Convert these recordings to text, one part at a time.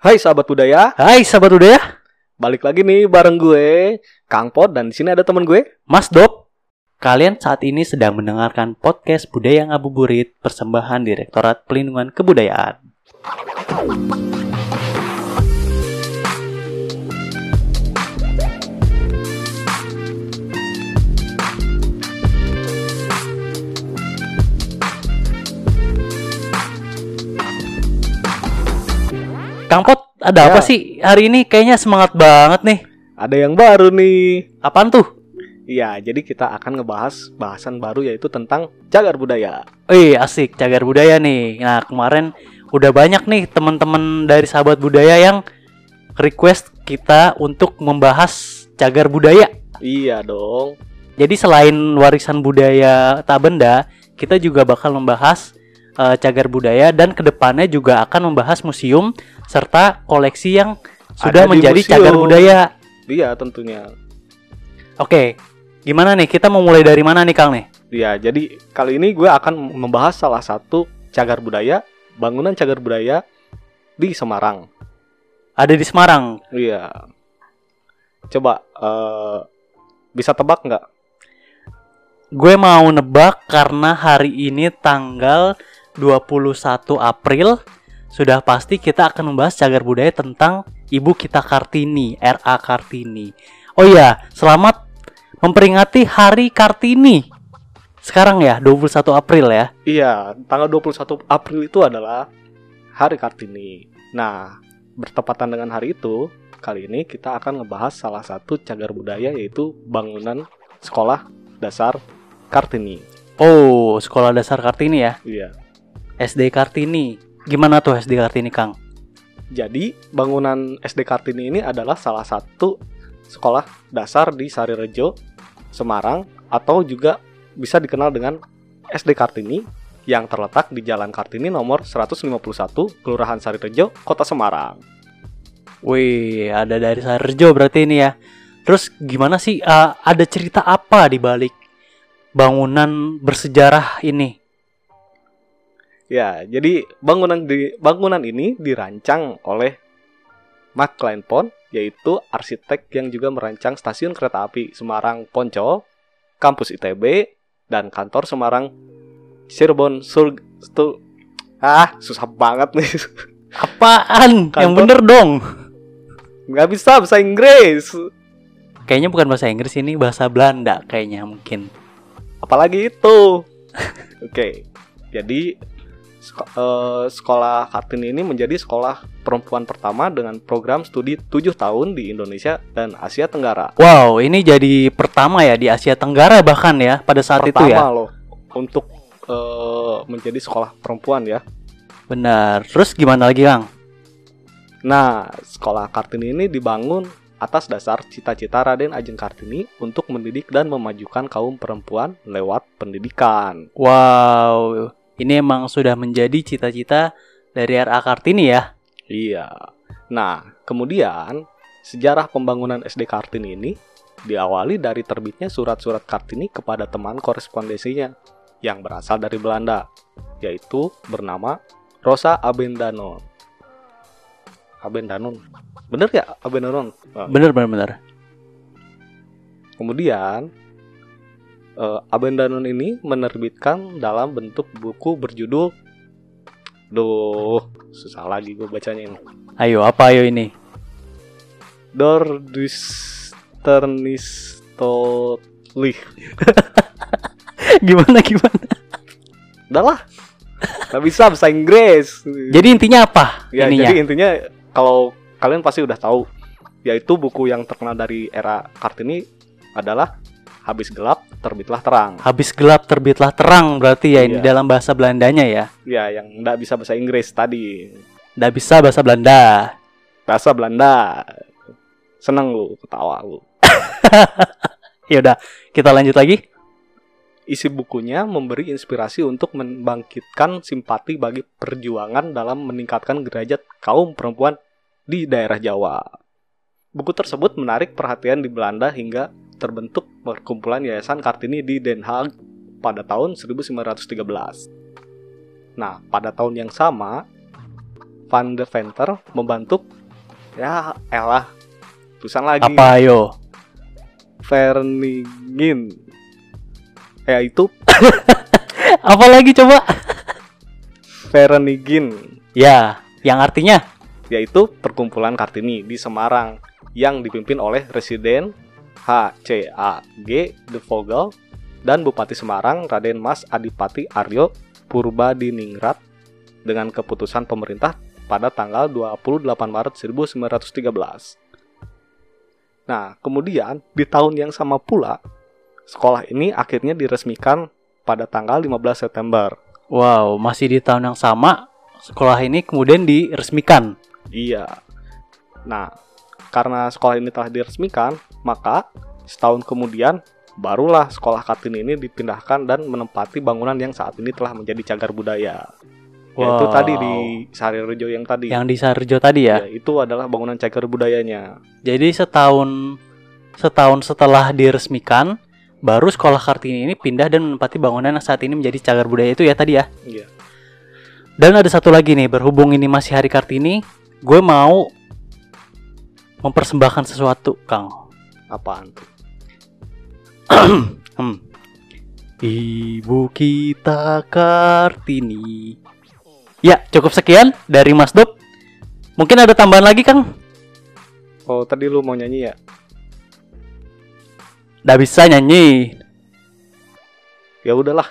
Hai sahabat budaya, Hai sahabat budaya, balik lagi nih bareng gue, Kang Pod dan di sini ada teman gue. Mas Dop. Kalian saat ini sedang mendengarkan podcast Budaya Ngabuburit persembahan Direktorat Pelindungan Kebudayaan. Kang Pot, ada Ya. apa sih hari ini? Kayaknya semangat banget nih. Ada yang baru nih. Apaan tuh? Iya, jadi kita akan ngebahas bahasan baru yaitu tentang cagar budaya. Wih asik cagar budaya nih. Nah kemarin udah banyak nih teman-teman dari sahabat budaya yang request kita untuk membahas cagar budaya. Iya dong. Jadi selain warisan budaya tak benda, kita juga bakal membahas eh, cagar budaya dan ke depannya juga akan membahas museum serta koleksi yang sudah Ada di menjadi museum. cagar budaya. Iya tentunya. Oke, gimana nih? Kita mau mulai dari mana nih Kang nih? Iya, jadi kali ini gue akan membahas salah satu cagar budaya, bangunan cagar budaya di Semarang. Ada di Semarang. Iya. Coba eh, bisa tebak nggak? Gue mau nebak karena hari ini tanggal 21 April sudah pasti kita akan membahas cagar budaya tentang Ibu kita Kartini, RA Kartini. Oh iya, selamat memperingati Hari Kartini. Sekarang ya, 21 April ya. Iya, tanggal 21 April itu adalah Hari Kartini. Nah, bertepatan dengan hari itu, kali ini kita akan ngebahas salah satu cagar budaya yaitu bangunan sekolah dasar Kartini. Oh, Sekolah Dasar Kartini ya. Iya. SD Kartini. Gimana tuh SD Kartini, Kang? Jadi, bangunan SD Kartini ini adalah salah satu sekolah dasar di Sarirejo, Semarang atau juga bisa dikenal dengan SD Kartini yang terletak di Jalan Kartini nomor 151, Kelurahan Sarirejo, Kota Semarang. Wih, ada dari Sarjo berarti ini ya. Terus gimana sih? uh, ada cerita apa di balik bangunan bersejarah ini? Ya, jadi bangunan di bangunan ini dirancang oleh Mark Kleinpon, yaitu arsitek yang juga merancang stasiun kereta api Semarang Poncol, kampus ITB, dan kantor Semarang Cirebon Sul Stu- Ah, susah banget nih. Apaan? Yang Kantor. bener dong. Nggak bisa bahasa Inggris. Kayaknya bukan bahasa Inggris ini bahasa Belanda kayaknya mungkin. Apalagi itu. Oke. Jadi seko- eh, sekolah Kartini ini menjadi sekolah perempuan pertama dengan program studi 7 tahun di Indonesia dan Asia Tenggara. Wow, ini jadi pertama ya di Asia Tenggara bahkan ya pada saat pertama itu ya. loh untuk eh, menjadi sekolah perempuan ya. Benar. Terus gimana lagi, Kang? Nah, sekolah Kartini ini dibangun atas dasar cita-cita Raden Ajeng Kartini untuk mendidik dan memajukan kaum perempuan lewat pendidikan. Wow, ini emang sudah menjadi cita-cita dari RA Kartini ya. Iya. Nah, kemudian sejarah pembangunan SD Kartini ini diawali dari terbitnya surat-surat Kartini kepada teman korespondensinya yang berasal dari Belanda, yaitu bernama Rosa Abendanon. Abendanon. Bener ya Abendanon? Bener bener bener. Kemudian eh, Abendanon ini menerbitkan dalam bentuk buku berjudul Duh, susah lagi gue bacanya ini. Ayo, apa ayo ini? Dor Disternistolih. gimana gimana? Udah lah. Gak bisa bahasa Inggris. Jadi intinya apa? ya, ininya? jadi intinya kalau kalian pasti udah tahu, yaitu buku yang terkenal dari era Kartini adalah Habis Gelap Terbitlah Terang. Habis gelap terbitlah terang berarti ya ini Iya. dalam bahasa Belandanya ya. Ya, yang nggak bisa bahasa Inggris tadi. Nggak bisa bahasa Belanda. Bahasa Belanda. Seneng lu, ketawa lu. Ya udah, kita lanjut lagi. Isi bukunya memberi inspirasi untuk membangkitkan simpati bagi perjuangan dalam meningkatkan derajat kaum perempuan di daerah Jawa. Buku tersebut menarik perhatian di Belanda hingga terbentuk perkumpulan Yayasan Kartini di Den Haag pada tahun 1913. Nah, pada tahun yang sama, Van de Venter membentuk ya elah tulisan lagi Apa yo? Vereniging yaitu Apa lagi coba? Vereniging Ya, yang artinya yaitu perkumpulan Kartini di Semarang yang dipimpin oleh Residen HCAG De Vogel dan Bupati Semarang Raden Mas Adipati Aryo Purbadiningrat dengan keputusan pemerintah pada tanggal 28 Maret 1913. Nah, kemudian di tahun yang sama pula sekolah ini akhirnya diresmikan pada tanggal 15 September. wow, masih di tahun yang sama sekolah ini kemudian diresmikan. Iya. Nah, karena sekolah ini telah diresmikan, maka setahun kemudian barulah sekolah Kartini ini dipindahkan dan menempati bangunan yang saat ini telah menjadi cagar budaya. Yaitu Wow. tadi di Sarirejo yang tadi. Yang di Sarjo tadi ya. Ya, itu adalah bangunan cagar budayanya. Jadi setahun setahun setelah diresmikan baru sekolah Kartini ini pindah dan menempati bangunan yang saat ini menjadi cagar budaya itu ya tadi ya. Iya. Dan ada satu lagi nih, berhubung ini masih hari Kartini, gue mau mempersembahkan sesuatu, Kang. Apaan tuh? Hmm. Ibu kita Kartini. Ya, cukup sekian dari Mas Dop. Mungkin ada tambahan lagi, Kang? Oh, tadi lu mau nyanyi ya? Udah bisa nyanyi. Ya udahlah.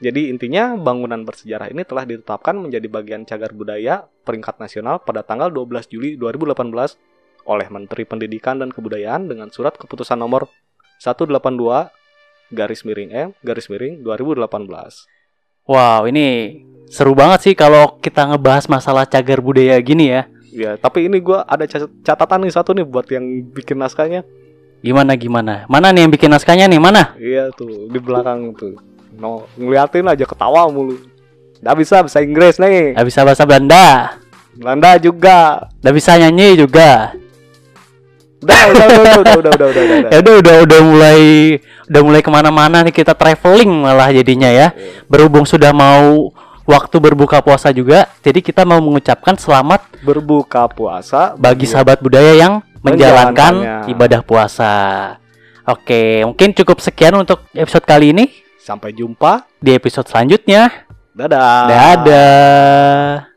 Jadi intinya bangunan bersejarah ini telah ditetapkan menjadi bagian cagar budaya peringkat nasional pada tanggal 12 Juli 2018 oleh Menteri Pendidikan dan Kebudayaan dengan surat keputusan nomor 182 garis miring M garis miring 2018. Wow, ini seru banget sih kalau kita ngebahas masalah cagar budaya gini ya. Ya, tapi ini gua ada ca- catatan nih satu nih buat yang bikin naskahnya. Gimana gimana? Mana nih yang bikin naskahnya nih? Mana? Iya tuh di belakang tuh. No, ngeliatin aja ketawa mulu. Nggak bisa bahasa Inggris nih. Gak bisa bahasa Belanda. Belanda juga. Gak bisa nyanyi juga. Udah, udah, udah, udah, udah, udah, udah, udah, udah. Ya udah udah udah mulai udah mulai ke mana-mana nih kita traveling malah jadinya ya. Berhubung sudah mau waktu berbuka puasa juga, jadi kita mau mengucapkan selamat Berbuka puasa bagi Iya. sahabat budaya yang menjalankan ibadah puasa. Oke, mungkin cukup sekian untuk episode kali ini. Sampai jumpa. Di episode selanjutnya, Dadah. dadah.